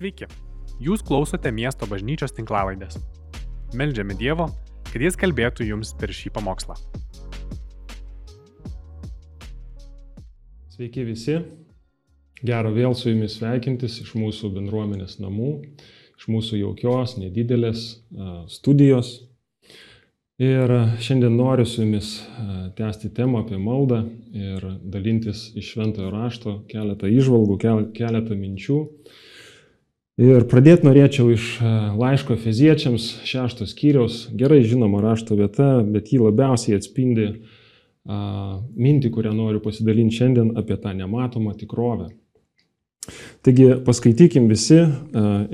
Sveiki, jūs klausote miesto bažnyčios tinklavaidės. Meldžiame Dievo, kad Jis kalbėtų jums per šį pamokslą. Sveiki visi. Gera vėl su jumis sveikintis iš mūsų bendruomenės namų, iš mūsų jaukios, nedidelės studijos. Ir šiandien noriu su jumis tęsti temą apie maldą ir dalintis iš šventojo rašto keletą išvalgų, keletą minčių. Ir pradėti norėčiau iš laiško feziečiams šeštos skyriaus, gerai žinoma rašto vieta, bet jį labiausiai atspindi mintį, kurią noriu pasidalinti šiandien apie tą nematomą tikrovę. Taigi paskaitykim visi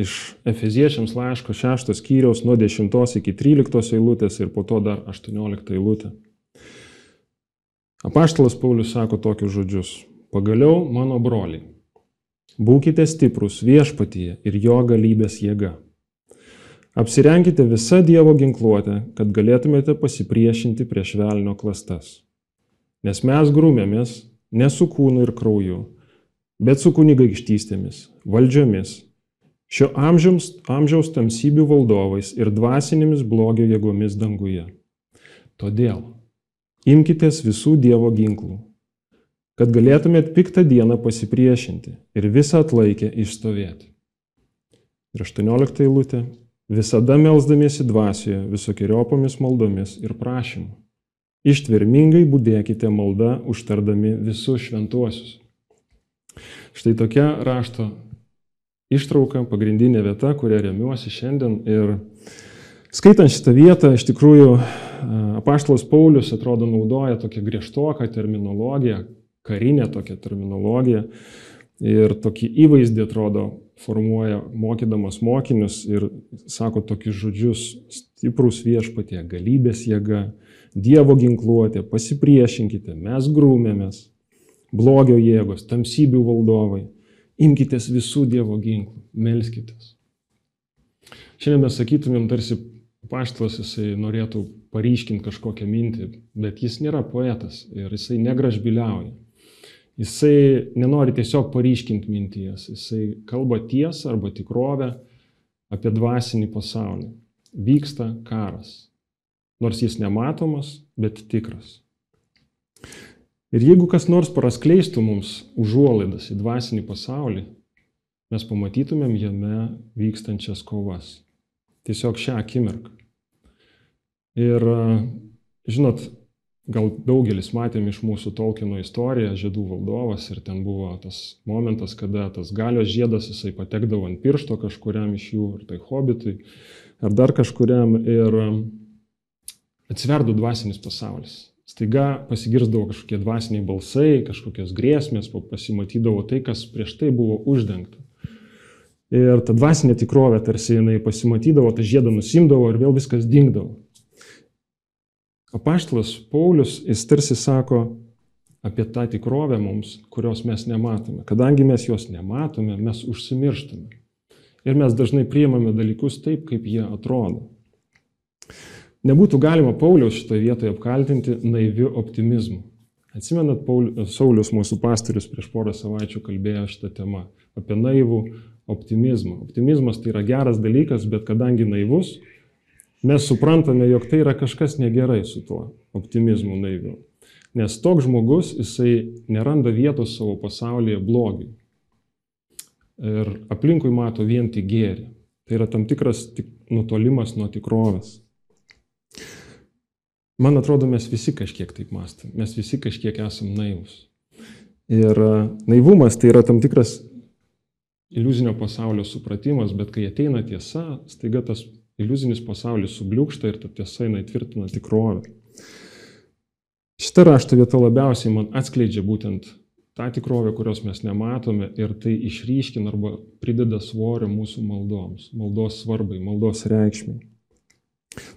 iš Efeziečiams laiško 6 skyriaus nuo 10 iki 13 eilutės ir po to dar 18 eilutė. Apaštalas Paulius sako tokius žodžius. Pagaliau, mano broliai, būkite stiprus viešpatyje ir jo galybės jėga. Apsirenkite visą Dievo ginkluotę, kad galėtumėte pasipriešinti prieš velnio klastas. Nes mes grūmėmės ne su kūnu ir krauju, bet su kunigaikštystėmis, valdžiomis, šio amžiaus, amžiaus tamsybių valdovais ir dvasinėmis blogio jėgomis danguje. Todėl imkitės visų Dievo ginklų, kad galėtumėt piktą dieną pasipriešinti ir visą atlaikę išstovėti. Ir 18 eilutė. Visada melzdamiesi dvasioje visokiojopomis maldomis ir prašymu. Ištvermingai būdėkite maldą užtardami visus šventuosius. Štai tokia rašto ištrauka, pagrindinė vieta, kurią remiuosi šiandien. Ir skaitant šitą vietą, iš tikrųjų, apaštalas Paulius atrodo naudoja tokią griežtoką terminologiją, karinę tokią terminologiją. Ir tokį įvaizdį atrodo formuoja mokydamas mokinius ir sako tokius žodžius - stiprus viešpatie, galybės jėga, Dievo ginkluotė, pasipriešinkite, mes grūmėmės blogio jėgos, tamsybių valdovai. Imkitės visų Dievo ginklų, melskitės. Šiandien mes sakytumėm, tarsi paštas jisai norėtų paryškinti kažkokią mintį, bet jis nėra poetas ir jisai negražbiliauja. Jisai nenori tiesiog paryškinti minties, jisai kalba tiesą arba tikrovę apie dvasinį pasaulį. Vyksta karas, nors jis nematomas, bet tikras. Ir jeigu kas nors praskleistų mums užuolaidas į dvasinį pasaulį, mes pamatytumėm jame vykstančias kovas. Tiesiog šią akimirką. Ir žinot, gal daugelis matėm iš mūsų Tolkieno istoriją, Žiedų valdovas, ir ten buvo tas momentas, kada tas galios žiedas jisai patekdavo ant piršto kažkuriam iš jų, ar tai hobitui, ar dar kažkuriam, ir atsiverdo dvasinis pasaulis staiga pasigirsdavo kažkokie dvasiniai balsai, kažkokios grėsmės, pasimatydavo tai, kas prieš tai buvo uždengta. Ir ta dvasinė tikrovė tarsi jinai pasimatydavo, tą žiedą nusimdavo ir vėl viskas dingdavo. Apaštlas Paulius, jis tarsi sako apie tą tikrovę mums, kurios mes nematome. Kadangi mes jos nematome, mes užsimirštame. Ir mes dažnai priimame dalykus taip, kaip jie atrodo. Nebūtų galima Pauliaus šitoje vietoje apkaltinti naiviu optimizmu. Atsimenat, Saulius, mūsų pastorius, prieš porą savaičių kalbėjo šitą temą apie naivų optimizmą. Optimizmas tai yra geras dalykas, bet kadangi naivus, mes suprantame, jog tai yra kažkas negerai su tuo optimizmu naiviu. Nes toks žmogus, jisai neranda vietos savo pasaulyje blogiui. Ir aplinkui mato vien tik gėrį. Tai yra tam tikras tik nutolimas nuo tikrovės. Man atrodo, mes visi kažkiek taip mąstam, mes visi kažkiek esam naivus. Ir e, naivumas tai yra tam tikras iliuzinio pasaulio supratimas, bet kai ateina tiesa, staiga tas iliuzinis pasaulis subliūkšta ir ta tiesa jinai tvirtina tikrovę. Šitą rašto vietą labiausiai man atskleidžia būtent tą tikrovę, kurios mes nematome ir tai išryškina arba prideda svorio mūsų maldoms, maldos svarbai, maldos reikšmiai.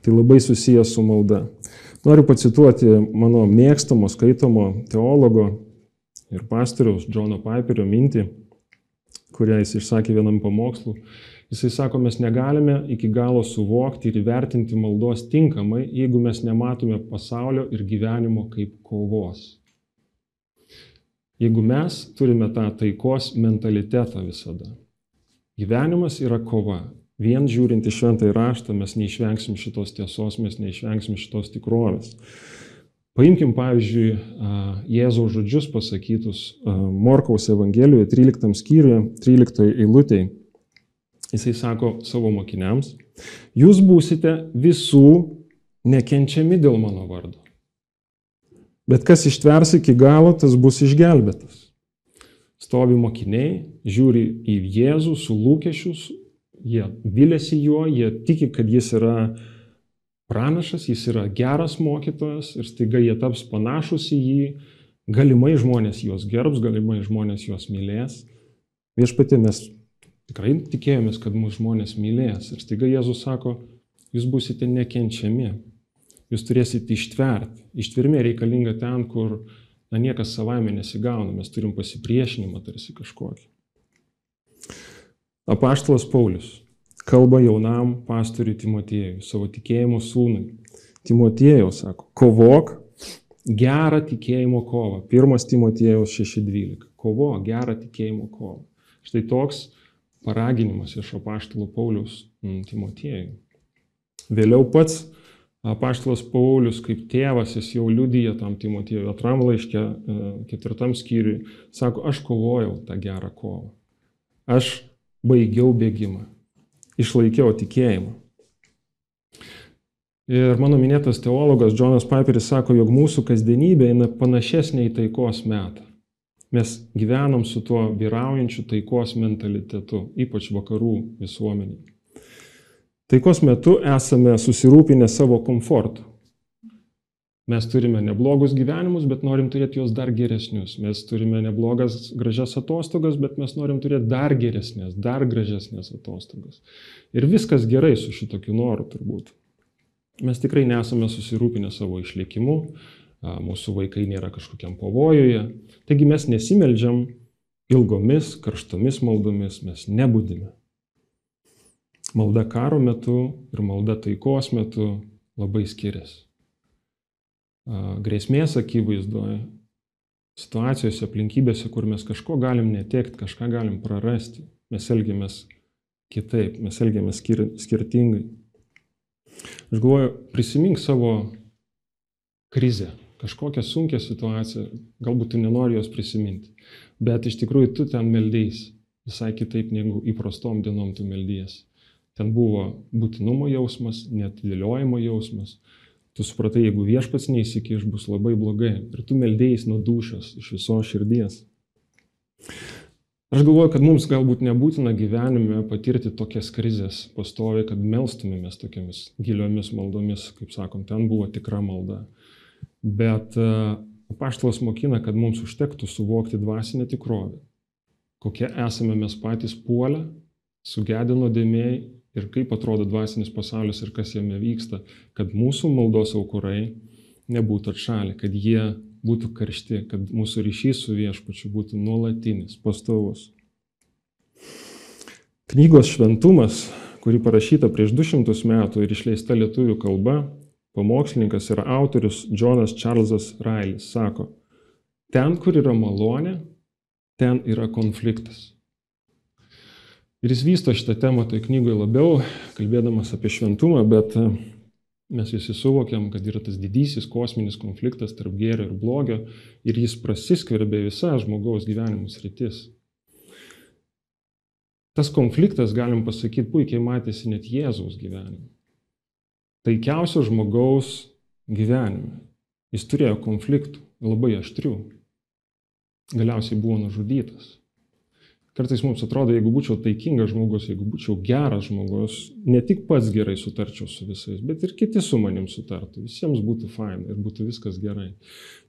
Tai labai susijęs su malda. Noriu pacituoti mano mėgstamo, skaitomo teologo ir pastoriaus Džono Piperio mintį, kurią jis išsakė vienam pamokslu. Jisai sako, mes negalime iki galo suvokti ir įvertinti maldos tinkamai, jeigu mes nematome pasaulio ir gyvenimo kaip kovos. Jeigu mes turime tą taikos mentalitetą visada. Gyvenimas yra kova. Vien žiūrint į šventą įraštą mes neišvengsim šitos tiesos, mes neišvengsim šitos tikrovės. Paimkim pavyzdžiui Jėzaus žodžius pasakytus Morkaus Evangelijoje 13 skyriuje, 13 eilutėje. Jisai sako savo mokiniams, jūs būsite visų nekenčiami dėl mano vardo. Bet kas ištvers iki galo, tas bus išgelbėtas. Stovi mokiniai, žiūri į Jėzų su lūkesčius, jie vilėsi juo, jie tiki, kad jis yra pranašas, jis yra geras mokytojas ir staiga jie taps panašus į jį, galimai žmonės juos gerbs, galimai žmonės juos mylės. Viešpatė mes tikrai tikėjomės, kad mūsų žmonės mylės ir staiga Jėzus sako, jūs busite nekenčiami, jūs turėsite ištverti. Ištvermė reikalinga ten, kur na, niekas savaime nesigauna, mes turim pasipriešinimą tarsi kažkokį. Apaštalas Paulius kalba jaunam pastoriui Timotiejui, savo tikėjimo sūnui. Timotiejau sako, kovok gerą tikėjimo kovą. Pirmas Timotiejaus 6.12. Kovok gerą tikėjimo kovą. Štai toks paraginimas iš apaštalo Paulius mm, Timotiejui. Vėliau pats apaštalas Paulius kaip tėvas, jis jau liudyja tam Timotiejui atram laiške e, ketvirtam skyriui, sako, aš kovojau tą gerą kovą. Aš baigiau bėgimą išlaikiau tikėjimą. Ir mano minėtas teologas Džonas Piperis sako, jog mūsų kasdienybė eina panašesnė į taikos metą. Mes gyvenam su tuo vyraujančiu taikos mentalitetu, ypač vakarų visuomeniai. Taikos metu esame susirūpinę savo komfortu. Mes turime neblogus gyvenimus, bet norim turėti juos dar geresnius. Mes turime neblogas, gražias atostogas, bet mes norim turėti dar geresnės, dar gražesnės atostogas. Ir viskas gerai su šitokiu noru turbūt. Mes tikrai nesame susirūpinę savo išlikimu, mūsų vaikai nėra kažkokiam pavojuje. Taigi mes nesimeldžiam ilgomis, karštomis maldomis, mes nebūdime. Malda karo metu ir malda taikos metu labai skiriasi grėsmės akivaizdoje, situacijose, aplinkybėse, kur mes kažko galim netekti, kažką galim prarasti, mes elgiamės kitaip, mes elgiamės skir skirtingai. Aš galvoju, prisimink savo krizę, kažkokią sunkę situaciją, galbūt tu nenori jos prisiminti, bet iš tikrųjų tu ten meldys visai kitaip negu įprastom dienom tu meldyjas. Ten buvo būtinumo jausmas, net vėliojimo jausmas, Tu supratai, jeigu viešpats neįsikiš, bus labai blogai. Ir tu meldėjais nuo dušios, iš viso širdies. Aš galvoju, kad mums galbūt nebūtina gyvenime patirti tokias krizės pastovi, kad melstumėmės tokiamis giliomis maldomis, kaip sakom, ten buvo tikra malda. Bet apaštalas mokina, kad mums užtektų suvokti dvasinę tikrovę. Kokie esame mes patys puolę, sugedė nuodėmėjai ir kaip atrodo dvasinis pasaulis ir kas jame vyksta, kad mūsų maldos aukurai nebūtų atšalę, kad jie būtų karšti, kad mūsų ryšys su viešpačiu būtų nuolatinis, pastovus. Knygos šventumas, kuri parašyta prieš 200 metų ir išleista lietuvių kalba, pamokslininkas ir autorius Jonas Charlesas Railis sako, ten, kur yra malonė, ten yra konfliktas. Ir jis vysto šitą temą toj knygoje labiau, kalbėdamas apie šventumą, bet e, mes visi suvokiam, kad yra tas didysis kosminis konfliktas tarp gėrio ir blogio ir jis prasiskverbė visą žmogaus gyvenimo sritis. Tas konfliktas, galim pasakyti, puikiai matėsi net Jėzaus gyvenime. Taikiausio žmogaus gyvenime. Jis turėjo konfliktų, labai aštrių. Galiausiai buvo nužudytas. Kartais mums atrodo, jeigu būčiau taikingas žmogus, jeigu būčiau geras žmogus, ne tik pats gerai sutarčiau su visais, bet ir kiti su manim sutartų. Visiems būtų fain ir būtų viskas gerai.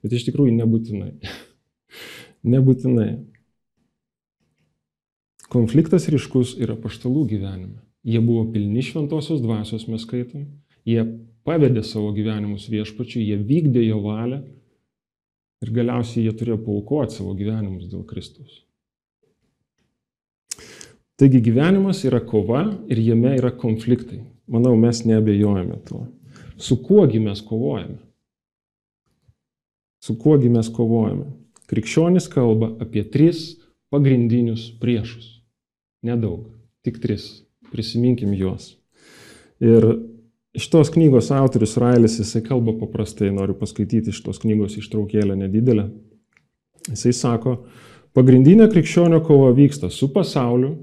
Bet iš tikrųjų nebūtinai. nebūtinai. Konfliktas ryškus yra paštalų gyvenime. Jie buvo pilni šventosios dvasios, mes skaitom. Jie pavedė savo gyvenimus viešpačiu, jie vykdė jo valią ir galiausiai jie turėjo paukoti savo gyvenimus dėl Kristus. Taigi gyvenimas yra kova ir jame yra konfliktai. Manau, mes neabejojame tuo. Su kuogi mes kovojame? Su kuogi mes kovojame? Krikščionis kalba apie tris pagrindinius priešus. Nedaug. Tik tris. Prisiminkim juos. Ir šitos knygos autorius Railis, jisai kalba paprastai, noriu paskaityti šitos knygos ištraukėlę nedidelę. Jisai sako, pagrindinė krikščionio kova vyksta su pasauliu,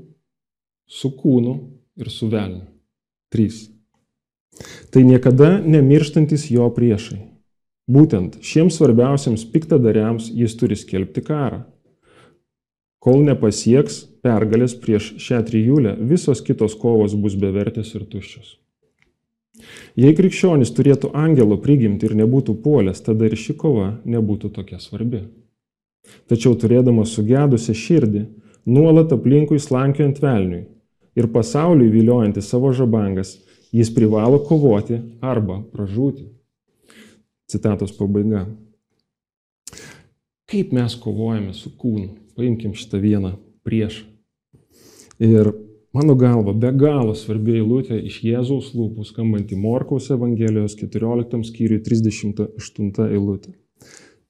su kūnu ir su velniu. Trys. Tai niekada nemirštantis jo priešai. Būtent šiems svarbiausiams piktadariams jis turi skelbti karą. Kol nepasieks pergalės prieš šią trijulę, visos kitos kovos bus bevertės ir tuščios. Jei krikščionis turėtų angelo prigimti ir nebūtų puolęs, tada ir ši kova nebūtų tokia svarbi. Tačiau turėdamas sugedusią širdį, nuolat aplinkui slankiojant velniui ir pasauliui viliojantį savo žabangas, jis privalo kovoti arba pražūti. Citatos pabaiga. Kaip mes kovojame su kūnu? Paimkim šitą vieną priešą. Ir mano galva, be galo svarbi eilutė iš Jėzaus lūpų skambanti Morkaus Evangelijos 14 skyriui 38 eilutė.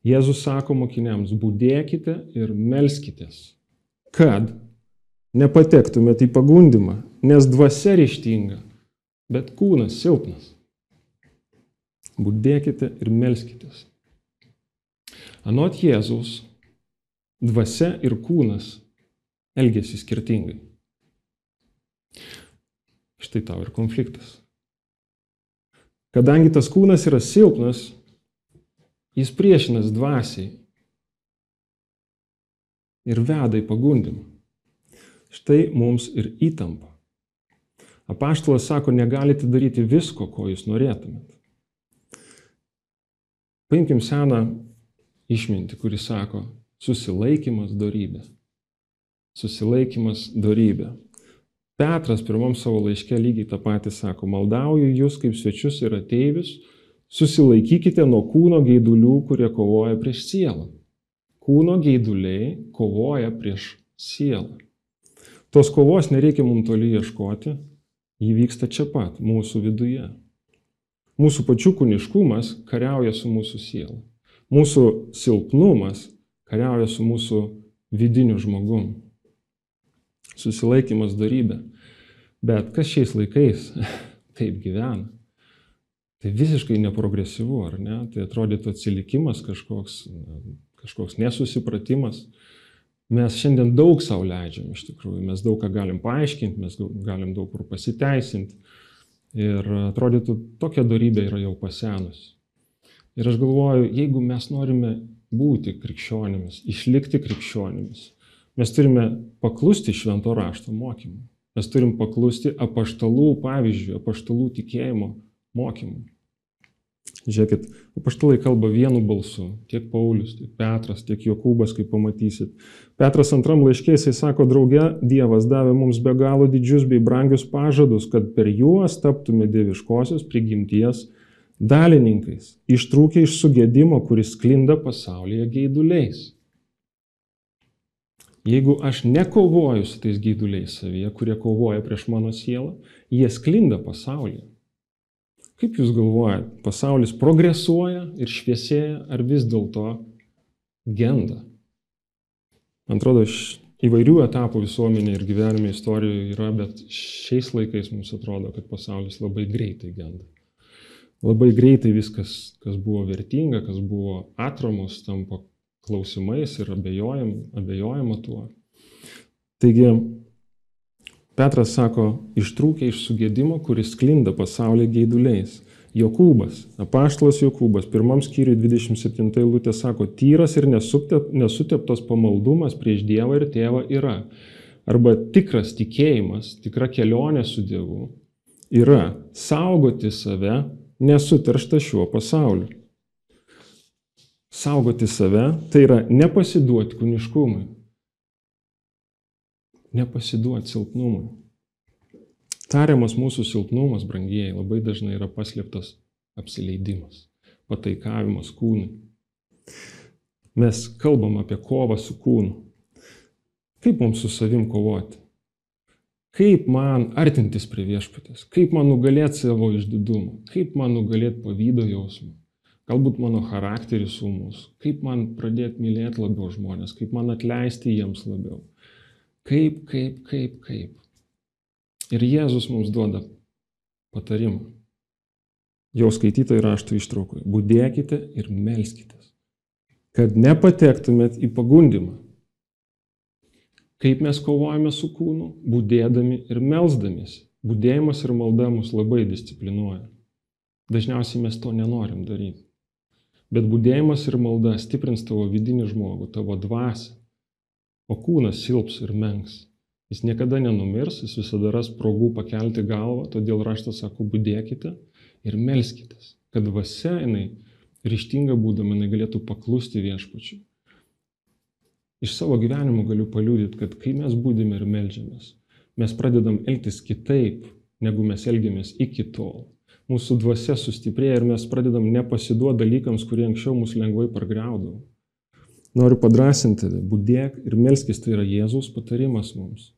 Jėzus sako mokiniams, būdėkite ir melskitės, kad nepatektumėte į pagundimą, nes dvasia ryštinga, bet kūnas silpnas. Būdėkite ir melskitės. Anot Jėzaus, dvasia ir kūnas elgesi skirtingai. Štai tau ir konfliktas. Kadangi tas kūnas yra silpnas, jis priešinas dvasiai ir veda į pagundimą. Štai mums ir įtampa. Apaštalas sako, negalite daryti visko, ko jūs norėtumėt. Paimkim seną išmintį, kuris sako, susilaikimas darybė. Susilaikimas darybė. Petras pirmam savo laiške lygiai tą patį sako, maldauju jūs kaip svečius ir ateivius, susilaikykite nuo kūno geidulių, kurie kovoja prieš sielą. Kūno geiduliai kovoja prieš sielą. Tos kovos nereikia mums toli ieškoti, Ji vyksta čia pat, mūsų viduje. Mūsų pačių kūniškumas kariauja su mūsų siela. Mūsų silpnumas kariauja su mūsų vidiniu žmogum. Susilaikimas darybė. Bet kas šiais laikais taip gyvena? Tai visiškai neprogresyvu, ar ne? Tai atrodytų atsilikimas kažkoks, kažkoks nesusipratimas. Mes šiandien daug savo leidžiam iš tikrųjų, mes daug ką galim paaiškinti, mes galim daug kur pasiteisinti. Ir atrodytų, tokia darybė yra jau pasenusi. Ir aš galvoju, jeigu mes norime būti krikščionimis, išlikti krikščionimis, mes turime paklusti švento rašto mokymui. Mes turim paklusti apaštalų pavyzdžių, apaštalų tikėjimo mokymui. Žiūrėkit, apaštalai kalba vienu balsu. Tiek Paulius, tiek Petras, tiek Jokūbas, kaip pamatysit. Petras antram laiškė jisai sako, drauge Dievas davė mums be galo didžius bei brangius pažadus, kad per juos taptume dieviškosios prigimties dalininkais, ištrūkę iš sugėdimo, kuris sklinda pasaulyje geiduliais. Jeigu aš nekovoju su tais geiduliais savyje, kurie kovoja prieš mano sielą, jie sklinda pasaulyje. Kaip Jūs galvojate, pasaulis progresuoja ir šviesėja, ar vis dėlto genda? Man atrodo, įvairių etapų visuomenė ir gyvenime istorijoje yra, bet šiais laikais mums atrodo, kad pasaulis labai greitai genda. Labai greitai viskas, kas buvo vertinga, kas buvo atramos, tampa klausimais ir abejojam, abejojama tuo. Taigi, Petras sako, ištrūkė iš sugėdimo, kuris sklinda pasaulyje geiduliais. Jokūbas, apaštalas Jokūbas, pirmam skyriui 27 eilutė sako, tyras ir nesuteptos pamaldumas prieš Dievą ir Tėvą yra. Arba tikras tikėjimas, tikra kelionė su Dievu yra saugoti save nesuterštą šiuo pasauliu. Saugoti save tai yra nepasiduoti kūniškumui nepasiduoti silpnumui. Tariamas mūsų silpnumas, brangieji, labai dažnai yra paslėptas apsileidimas, pataikavimas kūnui. Mes kalbam apie kovą su kūnu. Kaip mums su savim kovoti? Kaip man artintis prie viešpatės? Kaip man nugalėti savo išdidumą? Kaip man nugalėti pavydo jausmą? Galbūt mano charakteris sumus? Kaip man pradėti mylėti labiau žmonės? Kaip man atleisti jiems labiau? Kaip, kaip, kaip, kaip. Ir Jėzus mums duoda patarimą. Jau skaitytojai rašto ištraukoje. Būdėkite ir melskitės, kad nepatektumėt į pagundimą. Kaip mes kovojame su kūnu? Būdėdami ir melzdamiesi. Būdėjimas ir malda mus labai disciplinuoja. Dažniausiai mes to nenorim daryti. Bet būdėjimas ir malda stiprins tavo vidinį žmogų, tavo dvasę. O kūnas silps ir menks. Jis niekada nenumirs, jis visada ras progų pakelti galvą, todėl raštas sako, būdėkite ir melskitės, kad dvasia jinai ryštinga būdama jinai galėtų paklusti viešpačiui. Iš savo gyvenimo galiu paliūdyti, kad kai mes būdime ir melžiamės, mes pradedam elgtis kitaip, negu mes elgiamės iki tol. Mūsų dvasia sustiprėja ir mes pradedam nepasiduoti dalykams, kurie anksčiau mus lengvai pargriaudavo. Noriu padrasinti, būdėk ir melskis, tai yra Jėzaus patarimas mums.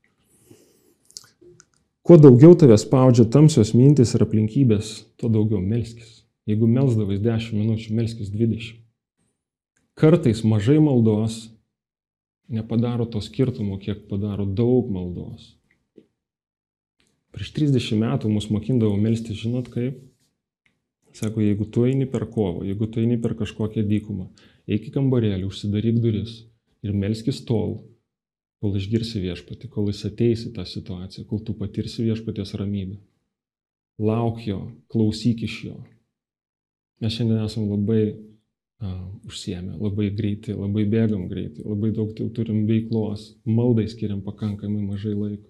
Kuo daugiau tave spaudžia tamsios mintis ir aplinkybės, tuo daugiau melskis. Jeigu melsdavais 10 minučių, melskis 20. Kartais mažai maldos nepadaro to skirtumo, kiek padaro daug maldos. Prieš 30 metų mus mokindavo melsti, žinot kaip? Sako, jeigu tu eini per kovą, jeigu tu eini per kažkokią dykumą, eik į kambarėlį, užsidaryk duris ir melskis tol, kol išgirsi viešpatį, kol jis ateis į tą situaciją, kol tu patirsi viešpaties ramybę. Lauk jo, klausyk iš jo. Mes šiandien esame labai uh, užsiemę, labai greitai, labai bėgam greitai, labai daug turim veiklos, maldai skiriam pakankamai mažai laiko.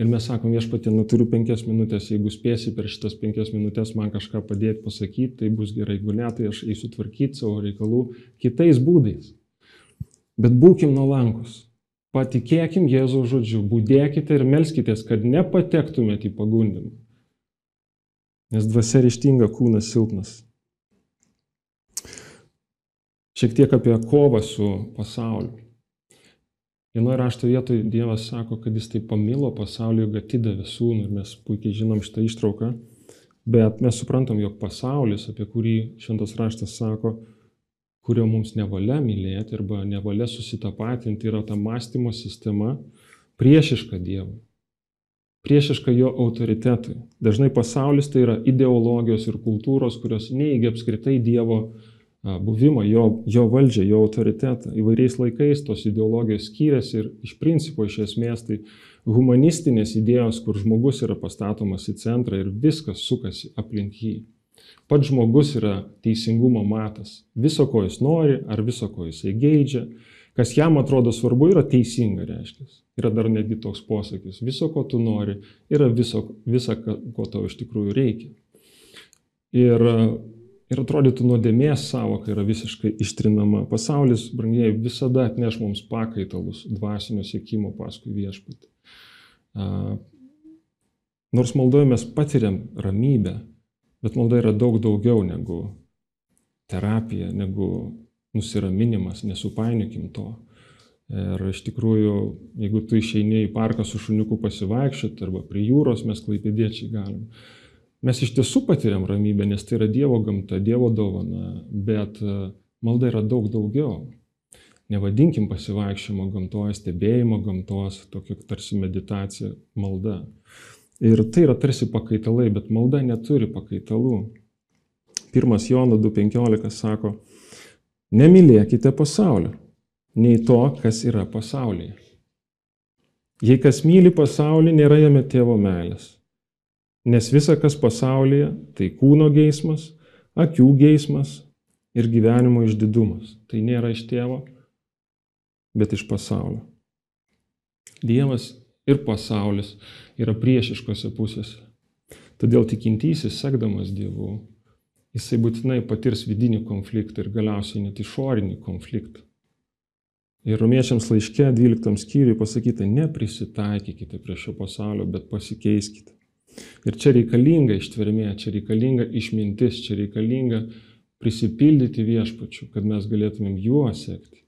Ir mes sakom, viešpatė, nu turiu penkias minutės, jeigu spėsi per šitas penkias minutės man kažką padėti pasakyti, tai bus gerai, jeigu ne, tai aš eisiu tvarkyti savo reikalų kitais būdais. Bet būkim nuolankus. Patikėkim Jėzaus žodžiu, būdėkite ir melskitės, kad nepatektumėte į pagundimą. Nes dvasia ryštinga, kūnas silpnas. Šiek tiek apie kovą su pasauliu. Vienoje rašto vietoje Dievas sako, kad jis taip pamilo pasaulį, jog atidavė sūnų ir mes puikiai žinom šitą ištrauką, bet mes suprantam, jog pasaulis, apie kurį šventas raštas sako, kurio mums nevalia mylėti arba nevalia susitapatinti, yra ta mąstymo sistema priešiška Dievui, priešiška jo autoritetui. Dažnai pasaulis tai yra ideologijos ir kultūros, kurios neigia apskritai Dievo buvimą, jo, jo valdžią, jo autoritetą. Įvairiais laikais tos ideologijos skyrėsi ir iš principo, iš esmės, tai humanistinės idėjos, kur žmogus yra pastatomas į centrą ir viskas sukasi aplink jį. Pats žmogus yra teisingumo matas. Viso, ko jis nori, ar viso, ko jisai geidžia, kas jam atrodo svarbu, yra teisinga, reiškia. Yra dar netgi toks posakis. Viso, ko tu nori, yra viso, visa, ko tau iš tikrųjų reikia. Ir Ir atrodytų nuodėmės savoka yra visiškai ištrinama. Pasaulis, brangiai, visada atneš mums pakaitalus dvasinio siekimo paskui viešpatį. Nors maldoje mes patiriam ramybę, bet malda yra daug daugiau negu terapija, negu nusiraminimas, nesupainiokim to. Ir iš tikrųjų, jeigu tu išeini į parką su šuniuku pasivaikščioti arba prie jūros, mes klaipėdiečiai galim Mes iš tiesų patiriam ramybę, nes tai yra Dievo gamta, Dievo dovana, bet e, malda yra daug daugiau. Nevadinkim pasivaikščiojimo gamtoje, stebėjimo gamtos, tokio tarsi meditacija, malda. Ir tai yra tarsi pakaitalai, bet malda neturi pakaitalų. Pirmas Jono 2.15 sako, nemylėkite pasaulio, nei to, kas yra pasaulyje. Jei kas myli pasaulį, nėra jame tėvo meilės. Nes visa, kas pasaulyje, tai kūno geismas, akių geismas ir gyvenimo išdidumas. Tai nėra iš tėvo, bet iš pasaulio. Dievas ir pasaulis yra priešiškose pusėse. Todėl tikintysis, sekdamas Dievu, jisai būtinai patirs vidinį konfliktą ir galiausiai net išorinį konfliktą. Ir romiečiams laiške 12 skyriui pasakyta, neprisitaikykite prie šio pasaulio, bet pasikeiskite. Ir čia reikalinga ištvermė, čia reikalinga išmintis, čia reikalinga prisipildyti viešpačių, kad mes galėtumėm juo sekti.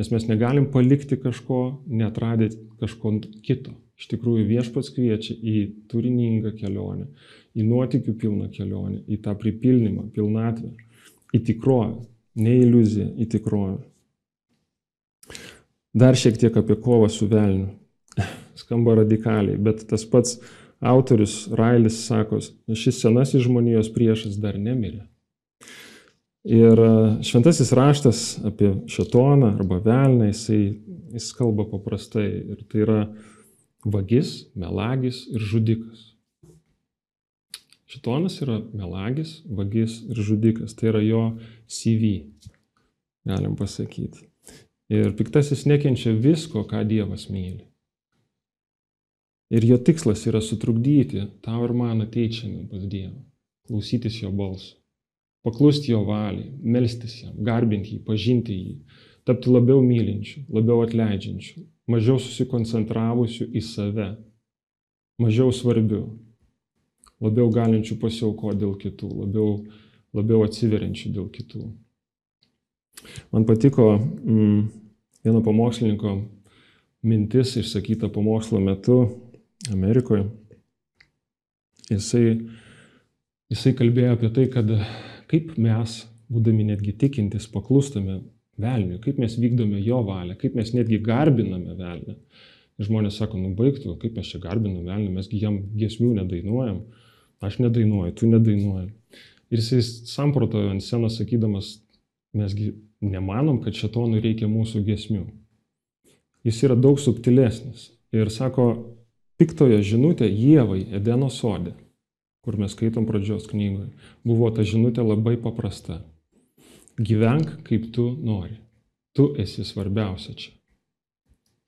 Nes mes negalim palikti kažko, netradę kažko kito. Iš tikrųjų viešpats kviečia į turiningą kelionę, į nuotikių pilną kelionę, į tą pripildymą, pilnatvę, į tikrovę, ne iliuziją, į tikrovę. Dar šiek tiek apie kovą su velniu. skamba radikaliai, bet tas pats autorius Railis sako, šis senasis žmonijos priešas dar nemirė. Ir e, šventasis raštas apie šetoną arba velnę, jisai, jis kalba paprastai ir tai yra vagis, melagis ir žudikas. Šitonas yra melagis, vagis ir žudikas. Tai yra jo CV, galim pasakyti. Ir piktasis nekenčia visko, ką Dievas myli. Ir jo tikslas yra sutrukdyti tau ir man ateiti šiandien pas Dievą, klausytis jo balso, paklusti jo valiai, melstis jam, garbinti jį, pažinti jį, tapti labiau mylinčiu, labiau atleidžiančiu, mažiau susikoncentravusiu į save, mažiau svarbiu, labiau galinčių pasiauko dėl kitų, labiau, labiau atsiveriančių dėl kitų. Man patiko mm, vieno pamokslininko mintis išsakyta pamokslo metu, Amerikoje. Jisai, jisai kalbėjo apie tai, kad kaip mes, būdami netgi tikintis, paklūstame velniui, kaip mes vykdome jo valią, kaip mes netgi garbiname velnią. Žmonės sako, nu baigtų, kaip mes čia garbiname velnių, mesgi jam giesmių nedainuojam, aš nedainuoju, tu nedainuoji. Ir jisai samprotojo ant scenos sakydamas, mesgi nemanom, kad šetonui reikia mūsų giesmių. Jis yra daug subtilesnis. Ir sako, piktojo žinutė Jėvai Edeno sode, kur mes skaitom pradžios knygoje, buvo ta žinutė labai paprasta. Gyvenk kaip tu nori. Tu esi svarbiausia čia.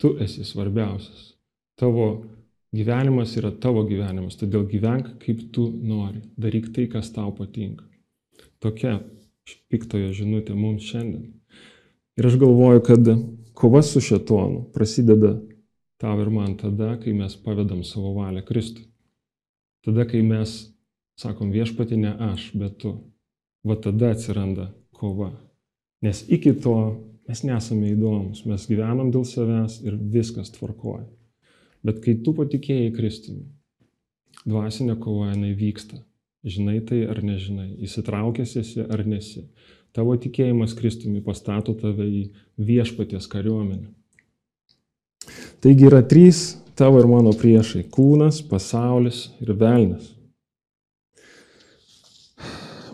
Tu esi svarbiausias. Tavo gyvenimas yra tavo gyvenimas, todėl gyvenk kaip tu nori. Daryk tai, kas tau patinka. Tokia piktojo žinutė mums šiandien. Ir aš galvoju, kad kova su šetonu prasideda tau ir man tada, kai mes pavedam savo valią Kristui. Tada, kai mes sakom viešpati ne aš, bet tu. Va tada atsiranda kova. Nes iki to mes nesame įdomus, mes gyvenam dėl savęs ir viskas tvarkoja. Bet kai tu patikėjai Kristumi, dvasinė kova jinai vyksta. Žinai tai ar nežinai, įsitraukęs esi ar nesi. Tavo tikėjimas Kristumi pastato tave į viešpaties kariuomenę. Taigi yra trys tavo ir mano priešai - kūnas, pasaulis ir velnas.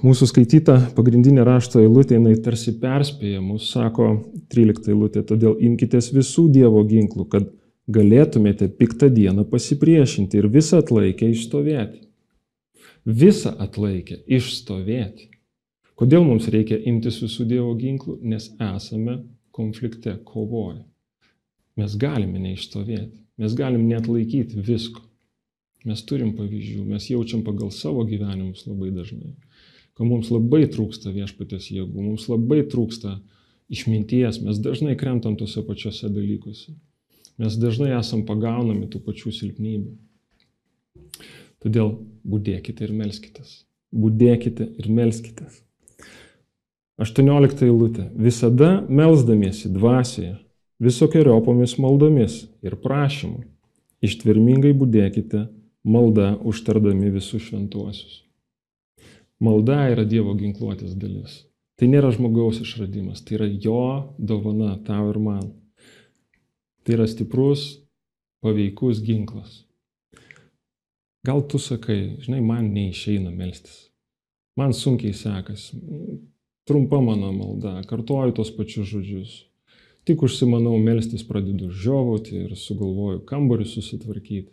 Mūsų skaityta pagrindinė rašto eilutė, jinai tarsi perspėja mus, sako 13 eilutė, todėl imkitės visų Dievo ginklų, kad galėtumėte piktą dieną pasipriešinti ir visą atlaikę išstovėti. Visą atlaikę išstovėti. Kodėl mums reikia imtis visų Dievo ginklų? Nes esame konflikte, kovoje. Mes galime neišstovėti, mes galim net laikyti visko. Mes turim pavyzdžių, mes jaučiam pagal savo gyvenimus labai dažnai, kad mums labai trūksta viešpatės jėgų, mums labai trūksta išminties, mes dažnai krentam tose pačiose dalykuose. Mes dažnai esam pagaunami tų pačių silpnybių. Todėl būdėkite ir melskitės. Būdėkite ir melskitės. 18 eilutė. Visada melzdamiesi dvasioje visokiojopomis maldomis ir prašymu. Ištvermingai būdėkite malda užtardami visus šventuosius. Malda yra Dievo ginkluotės dalis. Tai nėra žmogaus išradimas, tai yra jo dovana tau ir man. Tai yra stiprus, paveikus ginklas. Gal tu sakai, žinai, man neišeina melstis. Man sunkiai sekasi. Trumpa mano malda, kartuoju tos pačius žodžius. Tik užsimanau melstis, pradedu žiovauti ir sugalvoju kambarį susitvarkyti.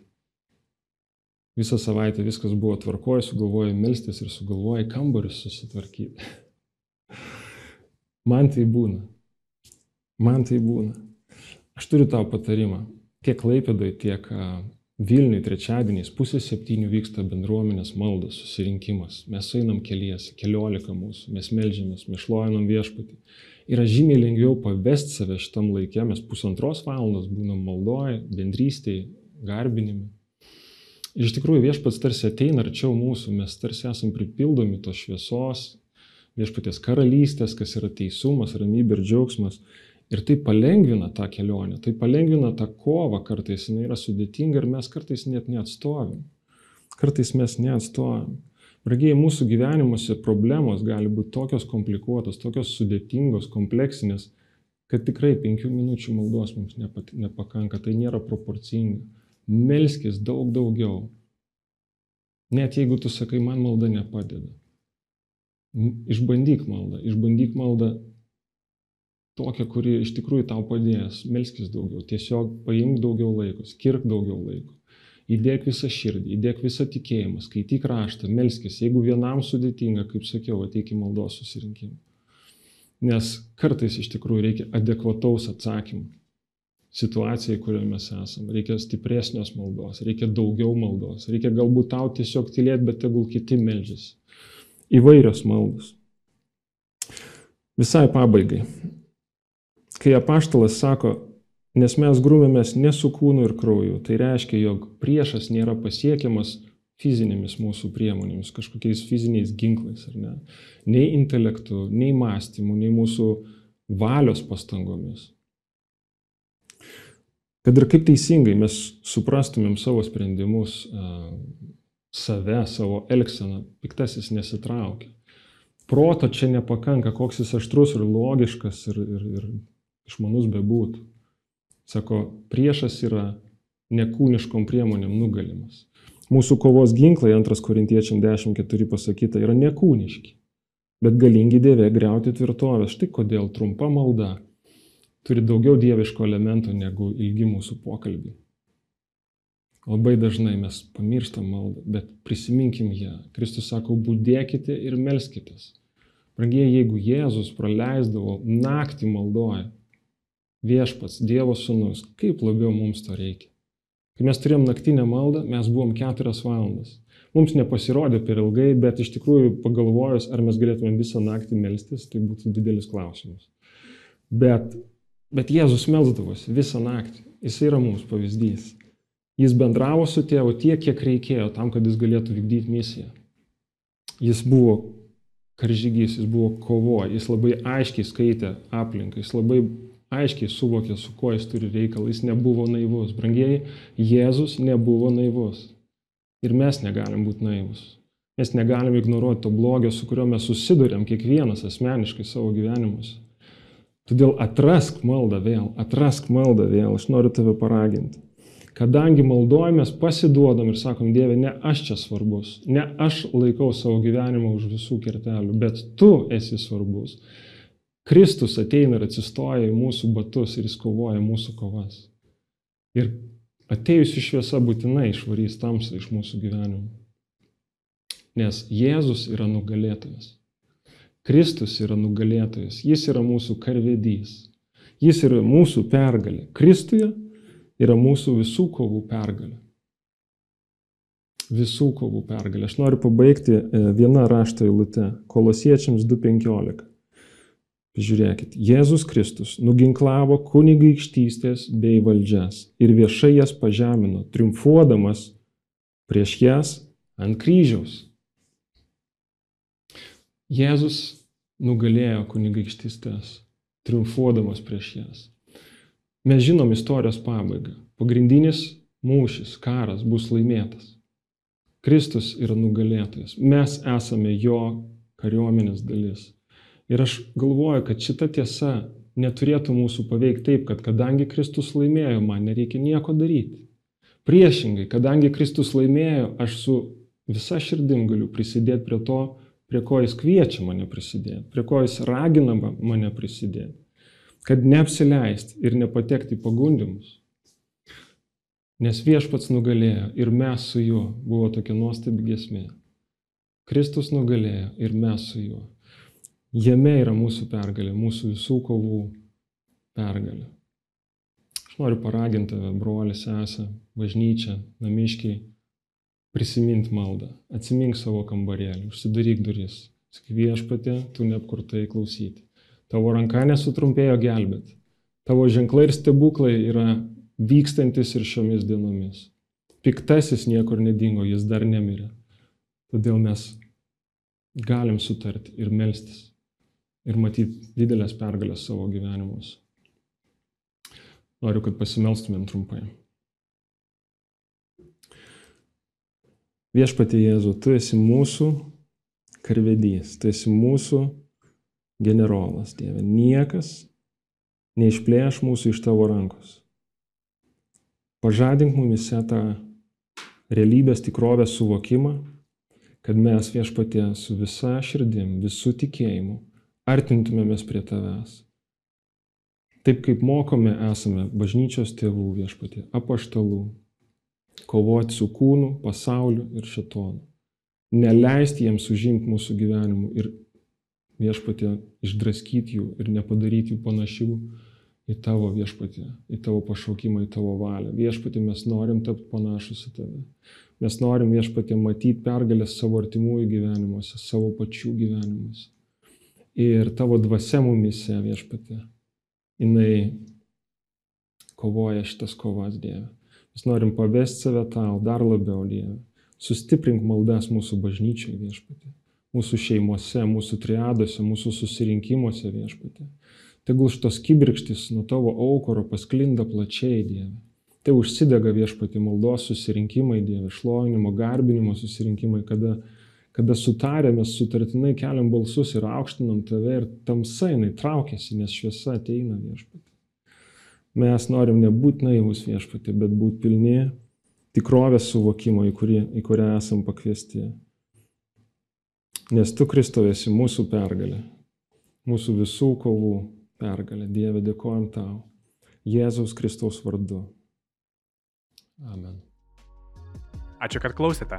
Visą savaitę viskas buvo tvarkoje, sugalvoju melstis ir sugalvoju kambarį susitvarkyti. Man tai būna. Man tai būna. Aš turiu tau patarimą. Tiek Laipėdai, tiek Vilniui trečiadieniais pusės septynių vyksta bendruomenės maldos, susirinkimas. Mes einam keliesi, keliolika mūsų, mes melžiamės, mes šloinam viešpatį yra žymiai lengviau pavesti save šitam laikė, mes pusantros valandos būnam maldoje, bendrystėje, garbinime. Ir iš tikrųjų viešpats tarsi ateina arčiau mūsų, mes tarsi esam pripildomi tos šviesos, viešpaties karalystės, kas yra teisumas, ramybė ir džiaugsmas. Ir tai palengvina tą kelionę, tai palengvina tą kovą, kartais jinai yra sudėtinga ir mes kartais net neatstovim. Kartais mes neatstovim. Brangiai, mūsų gyvenimuose problemos gali būti tokios komplikuotos, tokios sudėtingos, kompleksinės, kad tikrai penkių minučių maldos mums nepakanka, tai nėra proporcinga. melskis daug daugiau. Net jeigu tu sakai, man malda nepadeda. Išbandyk maldą, išbandyk maldą tokią, kuri iš tikrųjų tau padės. Melskis daugiau, tiesiog paimk daugiau laiko, skirk daugiau laiko. Įdėk visą širdį, įdėk visą tikėjimą, skaityk raštą, melskis. Jeigu vienam sudėtinga, kaip sakiau, ateik į maldos susirinkimą. Nes kartais iš tikrųjų reikia adekvataus atsakymų situacijai, kurioje mes esame. Reikia stipresnios maldos, reikia daugiau maldos, reikia galbūt tau tiesiog tylėti, bet tegul kiti melžiasi. Įvairios maldos. Visai pabaigai. Kai apaštalas sako, nes mes grūmėmės ne su kūnu ir krauju, tai reiškia, jog priešas nėra pasiekiamas fizinėmis mūsų priemonėmis, kažkokiais fiziniais ginklais, ar ne? Nei intelektu, nei mąstymu, nei mūsų valios pastangomis. Kad ir kaip teisingai mes suprastumėm savo sprendimus, save, savo elgseną, piktasis nesitraukia. Proto čia nepakanka, koks jis aštrus ir logiškas ir, ir, ir išmanus bebūtų. Sako, priešas yra nekūniškom priemonėm nugalimas. Mūsų kovos ginklai, 2 Korintiečiam 10.4 pasakyta, yra nekūniški, bet galingi dėvė greuti tvirtovės. Štai kodėl trumpa malda turi daugiau dieviško elemento negu ilgi mūsų pokalbiai. Labai dažnai mes pamirštam maldą, bet prisiminkim ją. Kristus sako, būdėkite ir melskitės. Brangiai, jeigu Jėzus praleisdavo naktį maldoje, viešpats, Dievo sūnus, kaip labiau mums to reikia. Kai mes turėjom naktinę maldą, mes buvom keturias valandas. Mums nepasirodė per ilgai, bet iš tikrųjų pagalvojus, ar mes galėtume visą naktį melstis, tai būtų didelis klausimas. Bet Bet Jėzus melzdavosi visą naktį. Jis yra mums pavyzdys. Jis bendravo su tėvu tiek, kiek reikėjo tam, kad jis galėtų vykdyti misiją. Jis buvo karžygys, jis buvo kovoje, jis labai aiškiai skaitė aplinką, jis labai aiškiai suvokė, su kuo jis turi reikalą, jis nebuvo naivus. Brangiai, Jėzus nebuvo naivus. Ir mes negalim būti naivus. Mes negalim ignoruoti to blogio, su kuriuo mes susidurėm kiekvienas asmeniškai savo gyvenimuose. Todėl atrask maldą vėl, atrask maldą vėl, aš noriu tave paraginti. Kadangi maldojamės, pasiduodam ir sakom, Dieve, ne aš čia svarbus, ne aš laikau savo gyvenimą už visų kertelių, bet tu esi svarbus. Kristus ateina ir atsistoja į mūsų batus ir jis kovoja mūsų kovas. Ir atėjusi šviesa būtinai išvarys tamsą iš mūsų gyvenimo. Nes Jėzus yra nugalėtojas. Kristus yra nugalėtojas, jis yra mūsų karvedys, jis yra mūsų pergalė. Kristuje yra mūsų visų kovų pergalė. Visų kovų pergalė. Aš noriu pabaigti e, vieną raštą eilutę. Kolosiečiams 2.15. Žiūrėkit, Jėzus Kristus nuginklavo kunigaikštystės bei valdžias ir viešai jas pažemino, triumfuodamas prieš jas ant kryžiaus. Jėzus nugalėjo kunigaikštystės, triumfuodamas prieš jas. Mes žinom istorijos pabaigą. Pagrindinis mūšis, karas bus laimėtas. Kristus yra nugalėtojas. Mes esame jo kariuomenės dalis. Ir aš galvoju, kad šita tiesa neturėtų mūsų paveikti taip, kad kadangi Kristus laimėjo, man nereikia nieko daryti. Priešingai, kadangi Kristus laimėjo, aš su visa širdim galiu prisidėti prie to, prie ko jis kviečia mane prisidėti, prie ko jis ragina mane prisidėti, kad neapsileisti ir nepatekti į pagundimus. Nes viešpats nugalėjo ir mes su juo, buvo tokia nuostabi gesmė. Kristus nugalėjo ir mes su juo. Jame yra mūsų pergalė, mūsų visų kovų pergalė. Aš noriu paraginti tave, broli, sesę, bažnyčią, namiškiai, prisimint maldą, atsimink savo kambarėlį, užsidaryk duris, sakyk viešpatė, tu neapkurtai klausyti. Tavo ranka nesutrumpėjo gelbėti. Tavo ženklai ir stebuklai yra vykstantis ir šiomis dienomis. Piktasis niekur nedingo, jis dar nemirė. Todėl mes galim sutarti ir melstis ir matyti didelės pergalės savo gyvenimus. Noriu, kad pasimelstumėm trumpai. Viešpatie Jėzu, tu esi mūsų karvedys, tu esi mūsų generolas, Dieve. Niekas neišplėš mūsų iš tavo rankos. Pažadink mumise tą realybės tikrovės suvokimą, kad mes viešpatė su visa širdim, visų tikėjimu artintumėmės prie tavęs. Taip kaip mokome esame bažnyčios tėvų viešpatė, apaštalų, kovoti su kūnu, pasauliu ir šitonu. Neleisti jiems užimti mūsų gyvenimų ir viešpatė išdraskyti jų ir nepadaryti jų panašių į tavo viešpatį, į tavo pašaukimą, į tavo valią. Viešpatį mes norim tapti panašus į tave. Mes norim viešpatį matyti pergalės savo artimųjų gyvenimuose, savo pačių gyvenimuose. Ir tavo dvasia mumise viešpatė, jinai kovoja šitas kovas Dieve. Mes norim pavesti save tau dar labiau, Dieve. Sustiprink maldas mūsų bažnyčiai viešpatė, mūsų šeimose, mūsų triadose, mūsų susirinkimuose viešpatė. Tegul šitos kibirkštis nuo tavo aukoro pasklinda plačiai, Dieve. Tai užsidega viešpati maldos susirinkimai, Dieve, šlovinimo, garbinimo susirinkimai, kada, kada sutarę mes sutartinai keliam balsus ir aukštinam tave ir tamsa jinai traukiasi, nes šviesa ateina viešpati. Mes norim nebūti naivus viešpati, bet būti pilni tikrovės suvokimo, į, kurį, į kurią esam pakviesti. Nes tu, Kristovėsi, mūsų pergalė, mūsų visų kovų pergalę. Dieve, dėkojam tau. Jėzaus Kristaus vardu. Amen. Ačiū, kad klausėte.